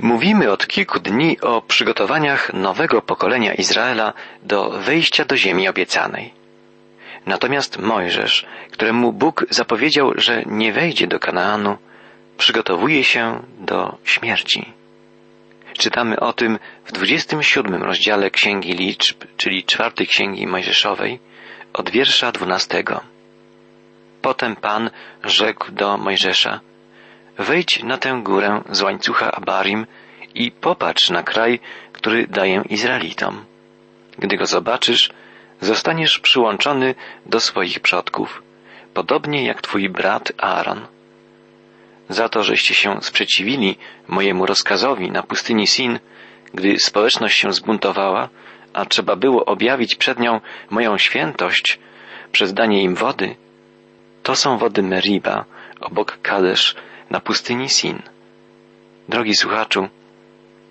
Mówimy od kilku dni o przygotowaniach nowego pokolenia Izraela do wejścia do ziemi obiecanej. Natomiast Mojżesz, któremu Bóg zapowiedział, że nie wejdzie do Kanaanu, przygotowuje się do śmierci. Czytamy o tym w 27 rozdziale Księgi Liczb, czyli czwartej Księgi Mojżeszowej, od wiersza 12. Potem Pan rzekł do Mojżesza, wejdź na tę górę z łańcucha Abarim i popatrz na kraj, który daję Izraelitom. Gdy go zobaczysz, zostaniesz przyłączony do swoich przodków, podobnie jak twój brat Aaron. Za to, żeście się sprzeciwili mojemu rozkazowi na pustyni Sin, gdy społeczność się zbuntowała, a trzeba było objawić przed nią moją świętość przez danie im wody, to są wody Meriba, obok Kadesz, na pustyni Sin. Drogi słuchaczu,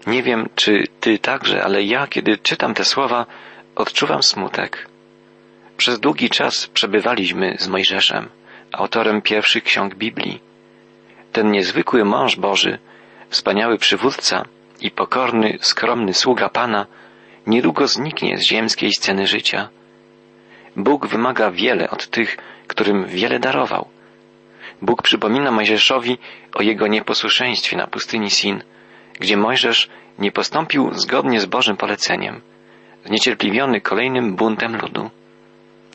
nie wiem, czy ty także, ale ja, kiedy czytam te słowa, odczuwam smutek. Przez długi czas przebywaliśmy z Mojżeszem, autorem pierwszych ksiąg Biblii. Ten niezwykły mąż Boży, wspaniały przywódca i pokorny, skromny sługa Pana niedługo zniknie z ziemskiej sceny życia. Bóg wymaga wiele od tych, którym wiele darował. Bóg przypomina Mojżeszowi o jego nieposłuszeństwie na pustyni Sin, gdzie Mojżesz nie postąpił zgodnie z Bożym poleceniem, zniecierpliwiony kolejnym buntem ludu.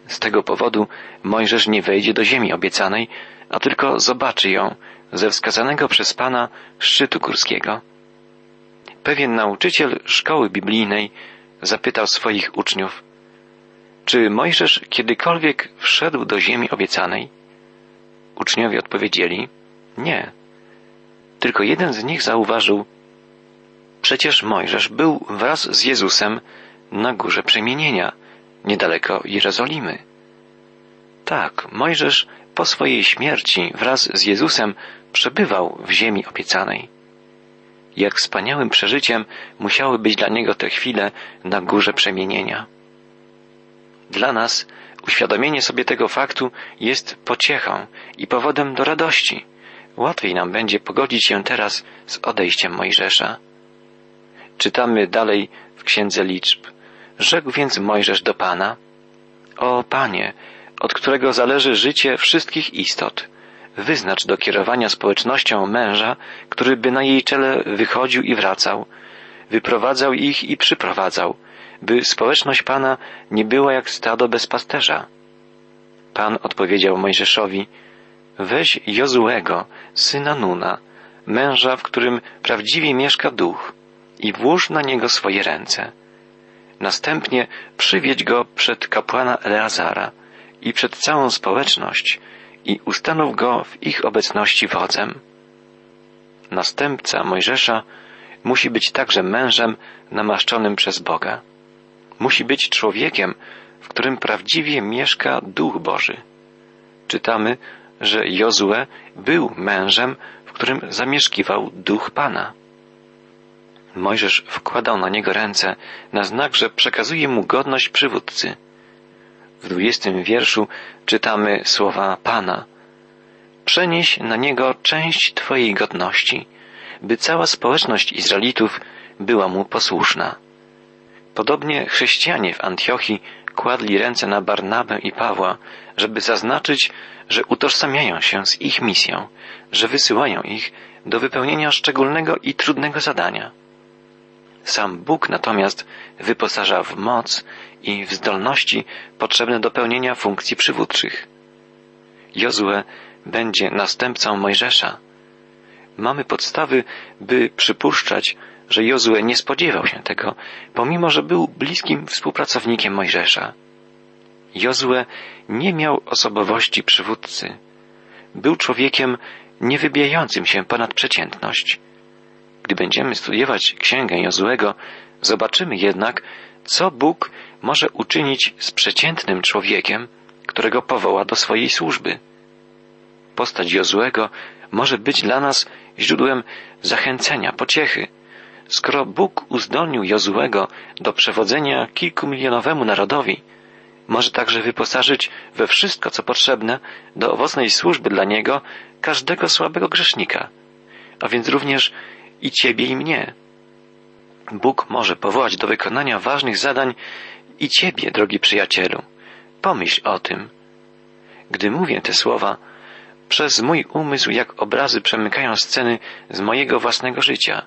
Z tego powodu Mojżesz nie wejdzie do ziemi obiecanej, a tylko zobaczy ją ze wskazanego przez Pana szczytu górskiego. Pewien nauczyciel szkoły biblijnej zapytał swoich uczniów, czy Mojżesz kiedykolwiek wszedł do ziemi obiecanej? Uczniowie odpowiedzieli, nie. Tylko jeden z nich zauważył, przecież Mojżesz był wraz z Jezusem na górze przemienienia, niedaleko Jerozolimy. Tak, Mojżesz po swojej śmierci wraz z Jezusem przebywał w ziemi obiecanej. Jak wspaniałym przeżyciem musiały być dla niego te chwile na górze przemienienia. Dla nas uświadomienie sobie tego faktu jest pociechą i powodem do radości. Łatwiej nam będzie pogodzić się teraz z odejściem Mojżesza. Czytamy dalej w Księdze Liczb. Rzekł więc Mojżesz do Pana, O Panie, od którego zależy życie wszystkich istot, wyznacz do kierowania społecznością męża, który by na jej czele wychodził i wracał, wyprowadzał ich i przyprowadzał, by społeczność Pana nie była jak stado bez pasterza. Pan odpowiedział Mojżeszowi, weź Jozuego, syna Nuna, męża, w którym prawdziwie mieszka duch, i włóż na niego swoje ręce. Następnie przywiedź go przed kapłana Eleazara i przed całą społeczność i ustanów go w ich obecności wodzem. Następca Mojżesza musi być także mężem namaszczonym przez Boga. Musi być człowiekiem, w którym prawdziwie mieszka Duch Boży. Czytamy, że Jozue był mężem, w którym zamieszkiwał Duch Pana. Mojżesz wkładał na niego ręce na znak, że przekazuje mu godność przywódcy. W dwudziestym wierszu czytamy słowa Pana. Przenieś na niego część Twojej godności, by cała społeczność Izraelitów była mu posłuszna. Podobnie chrześcijanie w Antiochii kładli ręce na Barnabę i Pawła, żeby zaznaczyć, że utożsamiają się z ich misją, że wysyłają ich do wypełnienia szczególnego i trudnego zadania. Sam Bóg natomiast wyposaża w moc i w zdolności potrzebne do pełnienia funkcji przywódczych. Jozue będzie następcą Mojżesza. Mamy podstawy, by przypuszczać, że Jozue nie spodziewał się tego, pomimo że był bliskim współpracownikiem Mojżesza. Jozue nie miał osobowości przywódcy. Był człowiekiem niewybijającym się ponad przeciętność. Gdy będziemy studiować księgę Jozuego, zobaczymy jednak, co Bóg może uczynić z przeciętnym człowiekiem, którego powoła do swojej służby. Postać Jozuego może być dla nas źródłem zachęcenia, pociechy. Skoro Bóg uzdolnił Jozuego do przewodzenia kilkumilionowemu narodowi, może także wyposażyć we wszystko, co potrzebne do owocnej służby dla niego każdego słabego grzesznika, a więc również i ciebie i mnie. Bóg może powołać do wykonania ważnych zadań i ciebie, drogi przyjacielu. Pomyśl o tym. Gdy mówię te słowa, przez mój umysł jak obrazy przemykają sceny z mojego własnego życia.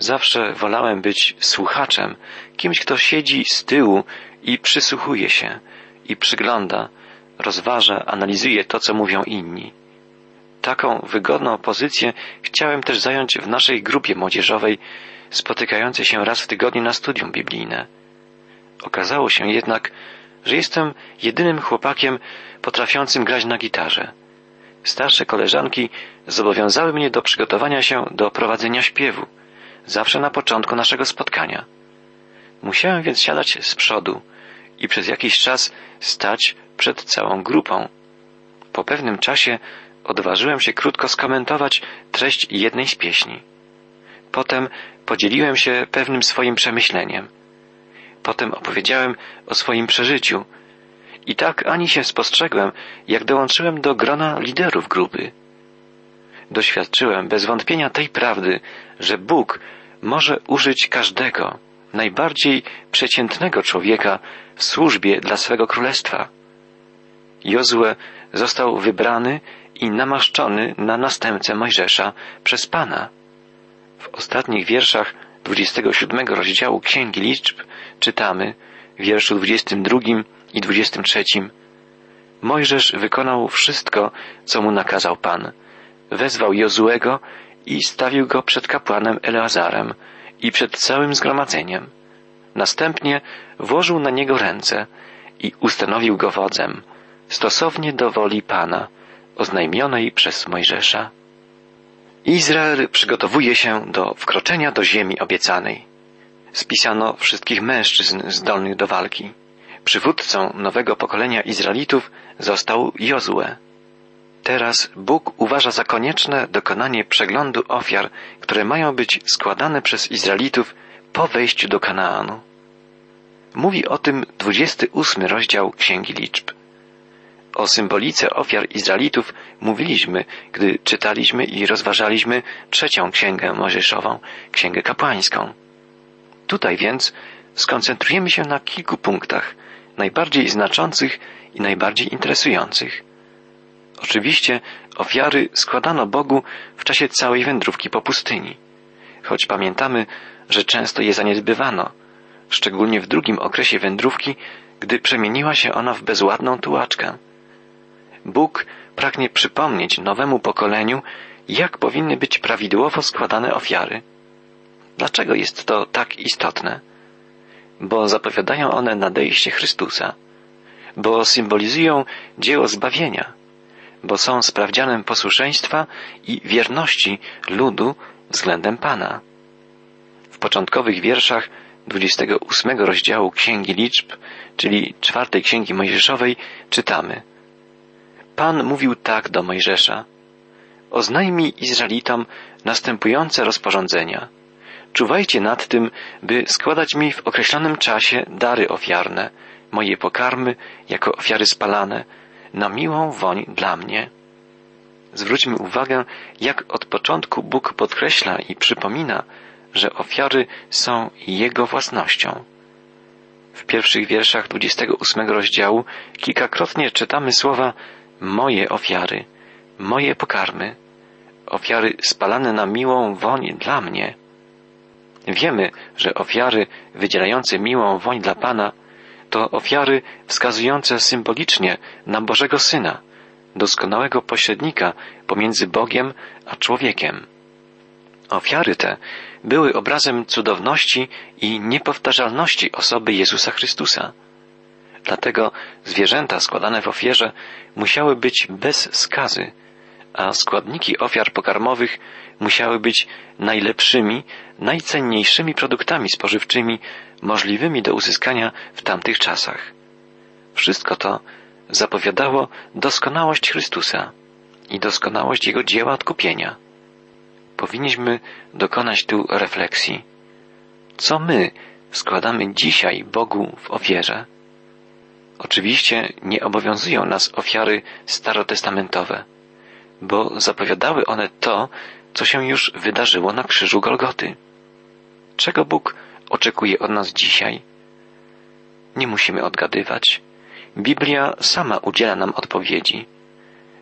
Zawsze wolałem być słuchaczem, kimś, kto siedzi z tyłu i przysłuchuje się i przygląda, rozważa, analizuje to, co mówią inni. Taką wygodną pozycję chciałem też zająć w naszej grupie młodzieżowej, spotykającej się raz w tygodniu na studium biblijne. Okazało się jednak, że jestem jedynym chłopakiem potrafiącym grać na gitarze. Starsze koleżanki zobowiązały mnie do przygotowania się do prowadzenia śpiewu, zawsze na początku naszego spotkania. Musiałem więc siadać z przodu i przez jakiś czas stać przed całą grupą. Po pewnym czasie odważyłem się krótko skomentować treść jednej z pieśni. Potem podzieliłem się pewnym swoim przemyśleniem. Potem opowiedziałem o swoim przeżyciu. I tak ani się spostrzegłem, jak dołączyłem do grona liderów grupy. Doświadczyłem bez wątpienia tej prawdy, że Bóg może użyć każdego, najbardziej przeciętnego człowieka w służbie dla swego królestwa. Jozue został wybrany i namaszczony na następcę Mojżesza przez Pana. W ostatnich wierszach 27 rozdziału Księgi Liczb czytamy w wierszu 22 i 23 Mojżesz wykonał wszystko, co mu nakazał Pan. Wezwał Jozuego i stawił go przed kapłanem Eleazarem i przed całym zgromadzeniem. Następnie włożył na niego ręce i ustanowił go wodzem, stosownie do woli Pana, oznajmionej przez Mojżesza. Izrael przygotowuje się do wkroczenia do ziemi obiecanej. Spisano wszystkich mężczyzn zdolnych do walki. Przywódcą nowego pokolenia Izraelitów został Jozue. Teraz Bóg uważa za konieczne dokonanie przeglądu ofiar, które mają być składane przez Izraelitów po wejściu do Kanaanu. Mówi o tym 28 rozdział Księgi Liczb. O symbolice ofiar Izraelitów mówiliśmy, gdy czytaliśmy i rozważaliśmy trzecią księgę Mojżeszową, księgę kapłańską. Tutaj więc skoncentrujemy się na kilku punktach, najbardziej znaczących i najbardziej interesujących. Oczywiście ofiary składano Bogu w czasie całej wędrówki po pustyni, choć pamiętamy, że często je zaniedbywano, szczególnie w drugim okresie wędrówki, gdy przemieniła się ona w bezładną tułaczkę. Bóg pragnie przypomnieć nowemu pokoleniu, jak powinny być prawidłowo składane ofiary. Dlaczego jest to tak istotne? Bo zapowiadają one nadejście Chrystusa, bo symbolizują dzieło zbawienia, bo są sprawdzianem posłuszeństwa i wierności ludu względem Pana. W początkowych wierszach 28 rozdziału Księgi Liczb, czyli czwartej Księgi Mojżeszowej, czytamy Pan mówił tak do Mojżesza Oznajmij Izraelitom następujące rozporządzenia. Czuwajcie nad tym, by składać mi w określonym czasie dary ofiarne, moje pokarmy jako ofiary spalane, na miłą woń dla mnie. Zwróćmy uwagę, jak od początku Bóg podkreśla i przypomina, że ofiary są Jego własnością. W pierwszych wierszach 28 rozdziału kilkakrotnie czytamy słowa moje ofiary, moje pokarmy, ofiary spalane na miłą woń dla mnie. Wiemy, że ofiary wydzielające miłą woń dla Pana to ofiary wskazujące symbolicznie na Bożego Syna, doskonałego pośrednika pomiędzy Bogiem a człowiekiem. Ofiary te były obrazem cudowności i niepowtarzalności osoby Jezusa Chrystusa. Dlatego zwierzęta składane w ofierze musiały być bez skazy, a składniki ofiar pokarmowych musiały być najlepszymi, najcenniejszymi produktami spożywczymi możliwymi do uzyskania w tamtych czasach. Wszystko to zapowiadało doskonałość Chrystusa i doskonałość Jego dzieła odkupienia. Powinniśmy dokonać tu refleksji. Co my składamy dzisiaj Bogu w ofierze? Oczywiście nie obowiązują nas ofiary starotestamentowe, bo zapowiadały one to, co się już wydarzyło na krzyżu Golgoty. Czego Bóg oczekuje od nas dzisiaj? Nie musimy odgadywać. Biblia sama udziela nam odpowiedzi.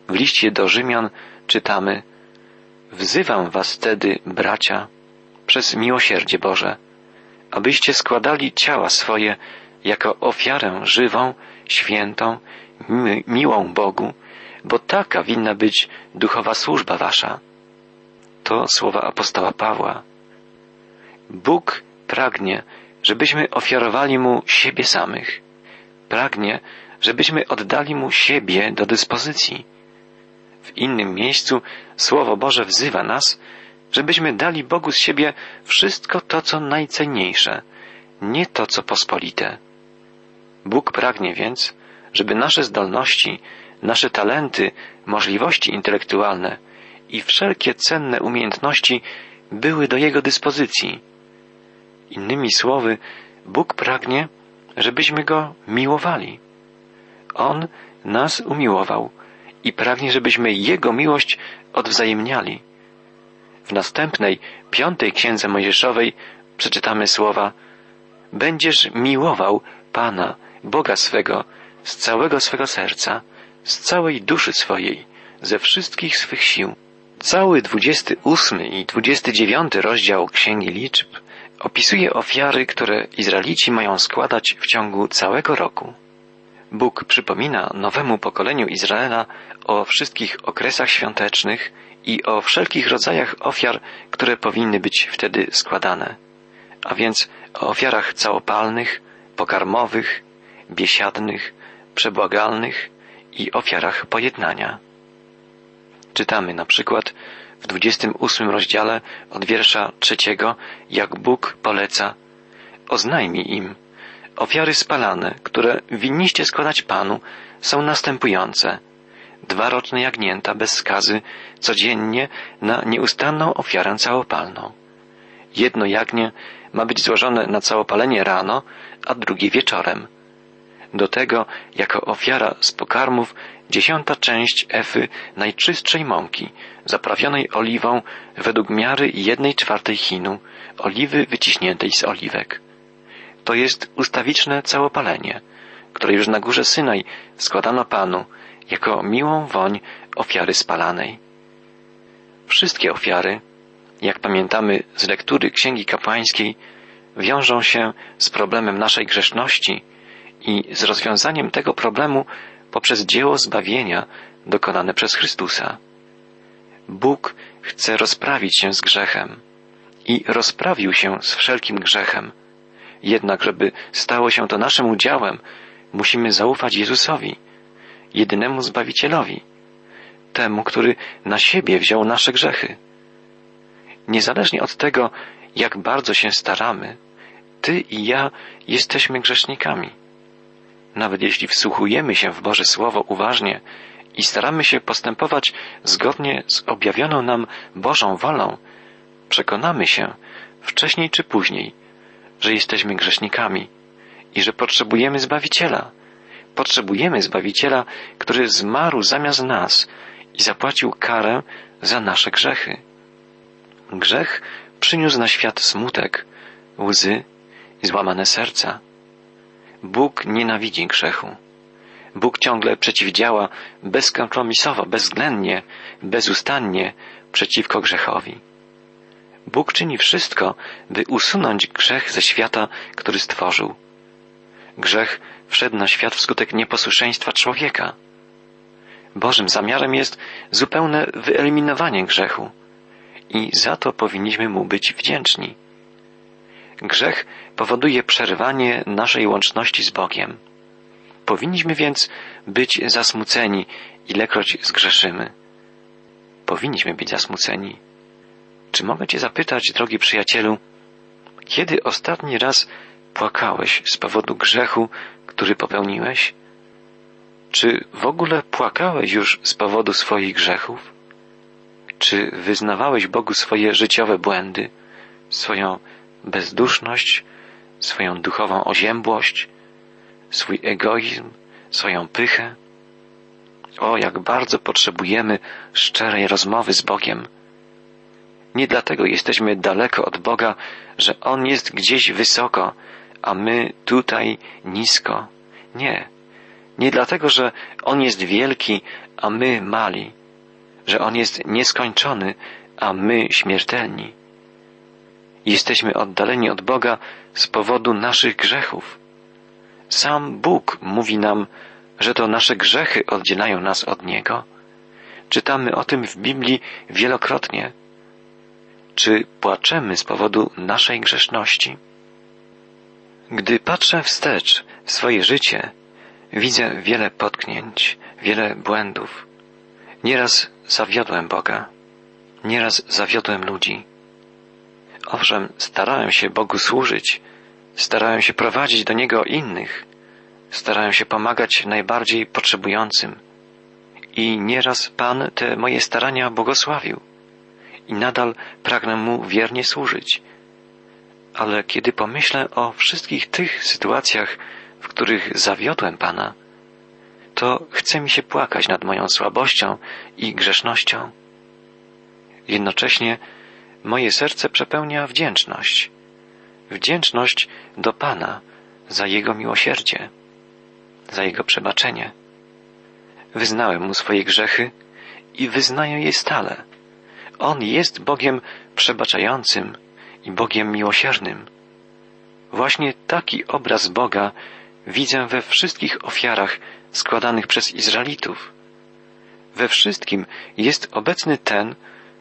W liście do Rzymian czytamy Wzywam was wtedy, bracia, przez miłosierdzie Boże, abyście składali ciała swoje jako ofiarę żywą, świętą, mi miłą Bogu, bo taka winna być duchowa służba wasza. To słowa apostoła Pawła. Bóg pragnie, żebyśmy ofiarowali Mu siebie samych. Pragnie, żebyśmy oddali Mu siebie do dyspozycji. W innym miejscu Słowo Boże wzywa nas, żebyśmy dali Bogu z siebie wszystko to, co najcenniejsze, nie to, co pospolite. Bóg pragnie więc, żeby nasze zdolności, nasze talenty, możliwości intelektualne i wszelkie cenne umiejętności były do Jego dyspozycji. Innymi słowy, Bóg pragnie, żebyśmy Go miłowali. On nas umiłował i pragnie, żebyśmy Jego miłość odwzajemniali. W następnej, piątej księdze Mojżeszowej przeczytamy słowa Będziesz miłował Pana, Boga swego, z całego swego serca, z całej duszy swojej, ze wszystkich swych sił. Cały dwudziesty ósmy i dwudziesty dziewiąty rozdział Księgi Liczb opisuje ofiary, które Izraelici mają składać w ciągu całego roku. Bóg przypomina nowemu pokoleniu Izraela o wszystkich okresach świątecznych i o wszelkich rodzajach ofiar, które powinny być wtedy składane, a więc o ofiarach całopalnych, pokarmowych, biesiadnych, przebłagalnych i ofiarach pojednania. Czytamy na przykład w 28 rozdziale od wiersza trzeciego, jak Bóg poleca, oznajmij im, ofiary spalane, które winniście składać Panu, są następujące. Dwa roczne jagnięta bez skazy codziennie na nieustanną ofiarę całopalną. Jedno jagnię ma być złożone na całopalenie rano, a drugie wieczorem. Do tego, jako ofiara z pokarmów, dziesiąta część efy najczystszej mąki, zaprawionej oliwą według miary jednej czwartej chinu, oliwy wyciśniętej z oliwek. To jest ustawiczne całopalenie, które już na górze Synaj składano Panu jako miłą woń ofiary spalanej. Wszystkie ofiary, jak pamiętamy z lektury Księgi Kapłańskiej, wiążą się z problemem naszej grzeszności i z rozwiązaniem tego problemu poprzez dzieło zbawienia dokonane przez Chrystusa. Bóg chce rozprawić się z grzechem i rozprawił się z wszelkim grzechem. Jednak, żeby stało się to naszym udziałem, musimy zaufać Jezusowi, jedynemu Zbawicielowi, temu, który na siebie wziął nasze grzechy. Niezależnie od tego, jak bardzo się staramy, Ty i ja jesteśmy grzesznikami. Nawet jeśli wsłuchujemy się w Boże Słowo uważnie i staramy się postępować zgodnie z objawioną nam Bożą wolą, przekonamy się, wcześniej czy później, że jesteśmy grzesznikami i że potrzebujemy Zbawiciela. Potrzebujemy Zbawiciela, który zmarł zamiast nas i zapłacił karę za nasze grzechy. Grzech przyniósł na świat smutek, łzy i złamane serca. Bóg nienawidzi grzechu. Bóg ciągle przeciwdziała bezkompromisowo, bezwzględnie, bezustannie przeciwko grzechowi. Bóg czyni wszystko, by usunąć grzech ze świata, który stworzył. Grzech wszedł na świat wskutek nieposłuszeństwa człowieka. Bożym zamiarem jest zupełne wyeliminowanie grzechu i za to powinniśmy mu być wdzięczni. Grzech powoduje przerwanie naszej łączności z Bogiem. Powinniśmy więc być zasmuceni, ilekroć zgrzeszymy. Powinniśmy być zasmuceni. Czy mogę Cię zapytać, drogi przyjacielu, kiedy ostatni raz płakałeś z powodu grzechu, który popełniłeś? Czy w ogóle płakałeś już z powodu swoich grzechów? Czy wyznawałeś Bogu swoje życiowe błędy, swoją bezduszność, swoją duchową oziębłość, swój egoizm, swoją pychę? O, jak bardzo potrzebujemy szczerej rozmowy z Bogiem. Nie dlatego jesteśmy daleko od Boga, że On jest gdzieś wysoko, a my tutaj nisko. Nie. Nie dlatego, że On jest wielki, a my mali, że On jest nieskończony, a my śmiertelni. Jesteśmy oddaleni od Boga z powodu naszych grzechów. Sam Bóg mówi nam, że to nasze grzechy oddzielają nas od Niego. Czytamy o tym w Biblii wielokrotnie. Czy płaczemy z powodu naszej grzeszności? Gdy patrzę wstecz w swoje życie, widzę wiele potknięć, wiele błędów. Nieraz zawiodłem Boga, nieraz zawiodłem ludzi. Owszem, starałem się Bogu służyć, starałem się prowadzić do Niego innych, starałem się pomagać najbardziej potrzebującym. I nieraz Pan te moje starania błogosławił i nadal pragnę Mu wiernie służyć. Ale kiedy pomyślę o wszystkich tych sytuacjach, w których zawiodłem Pana, to chce mi się płakać nad moją słabością i grzesznością. Jednocześnie moje serce przepełnia wdzięczność. Wdzięczność do Pana za Jego miłosierdzie, za Jego przebaczenie. Wyznałem Mu swoje grzechy i wyznaję je stale. On jest Bogiem przebaczającym i Bogiem miłosiernym. Właśnie taki obraz Boga widzę we wszystkich ofiarach składanych przez Izraelitów. We wszystkim jest obecny ten,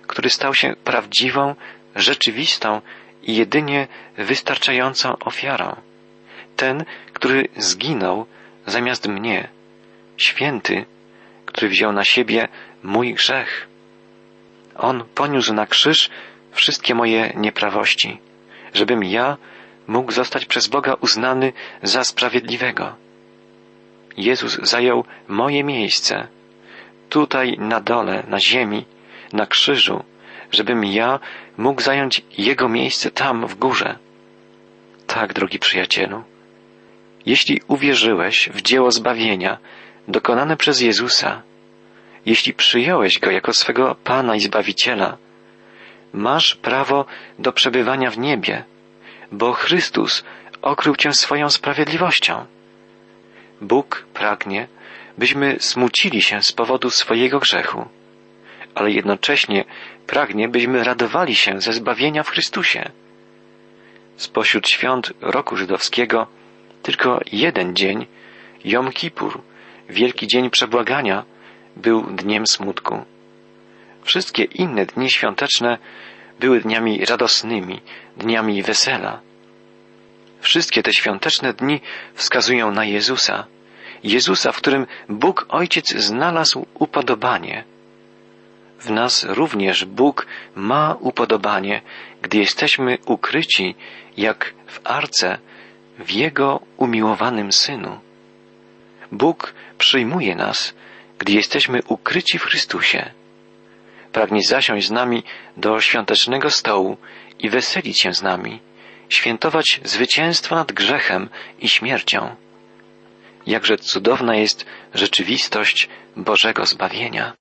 który stał się prawdziwą, rzeczywistą i jedynie wystarczającą ofiarą. Ten, który zginął zamiast mnie, święty, który wziął na siebie mój grzech. On poniósł na krzyż wszystkie moje nieprawości, żebym ja mógł zostać przez Boga uznany za sprawiedliwego. Jezus zajął moje miejsce, tutaj na dole, na ziemi, na krzyżu, żebym ja mógł zająć Jego miejsce tam w górze. Tak, drogi przyjacielu, jeśli uwierzyłeś w dzieło zbawienia dokonane przez Jezusa, jeśli przyjąłeś Go jako swego Pana i Zbawiciela, masz prawo do przebywania w niebie, bo Chrystus okrył Cię swoją sprawiedliwością. Bóg pragnie, byśmy smucili się z powodu swojego grzechu, ale jednocześnie pragnie, byśmy radowali się ze zbawienia w Chrystusie. Spośród świąt roku żydowskiego tylko jeden dzień, Jom Kippur, wielki dzień przebłagania, był dniem smutku. Wszystkie inne dni świąteczne były dniami radosnymi, dniami wesela. Wszystkie te świąteczne dni wskazują na Jezusa, Jezusa, w którym Bóg Ojciec znalazł upodobanie. W nas również Bóg ma upodobanie, gdy jesteśmy ukryci, jak w arce, w Jego umiłowanym Synu. Bóg przyjmuje nas, gdy jesteśmy ukryci w Chrystusie. Pragnie zasiąść z nami do świątecznego stołu i weselić się z nami, świętować zwycięstwo nad grzechem i śmiercią. Jakże cudowna jest rzeczywistość Bożego zbawienia.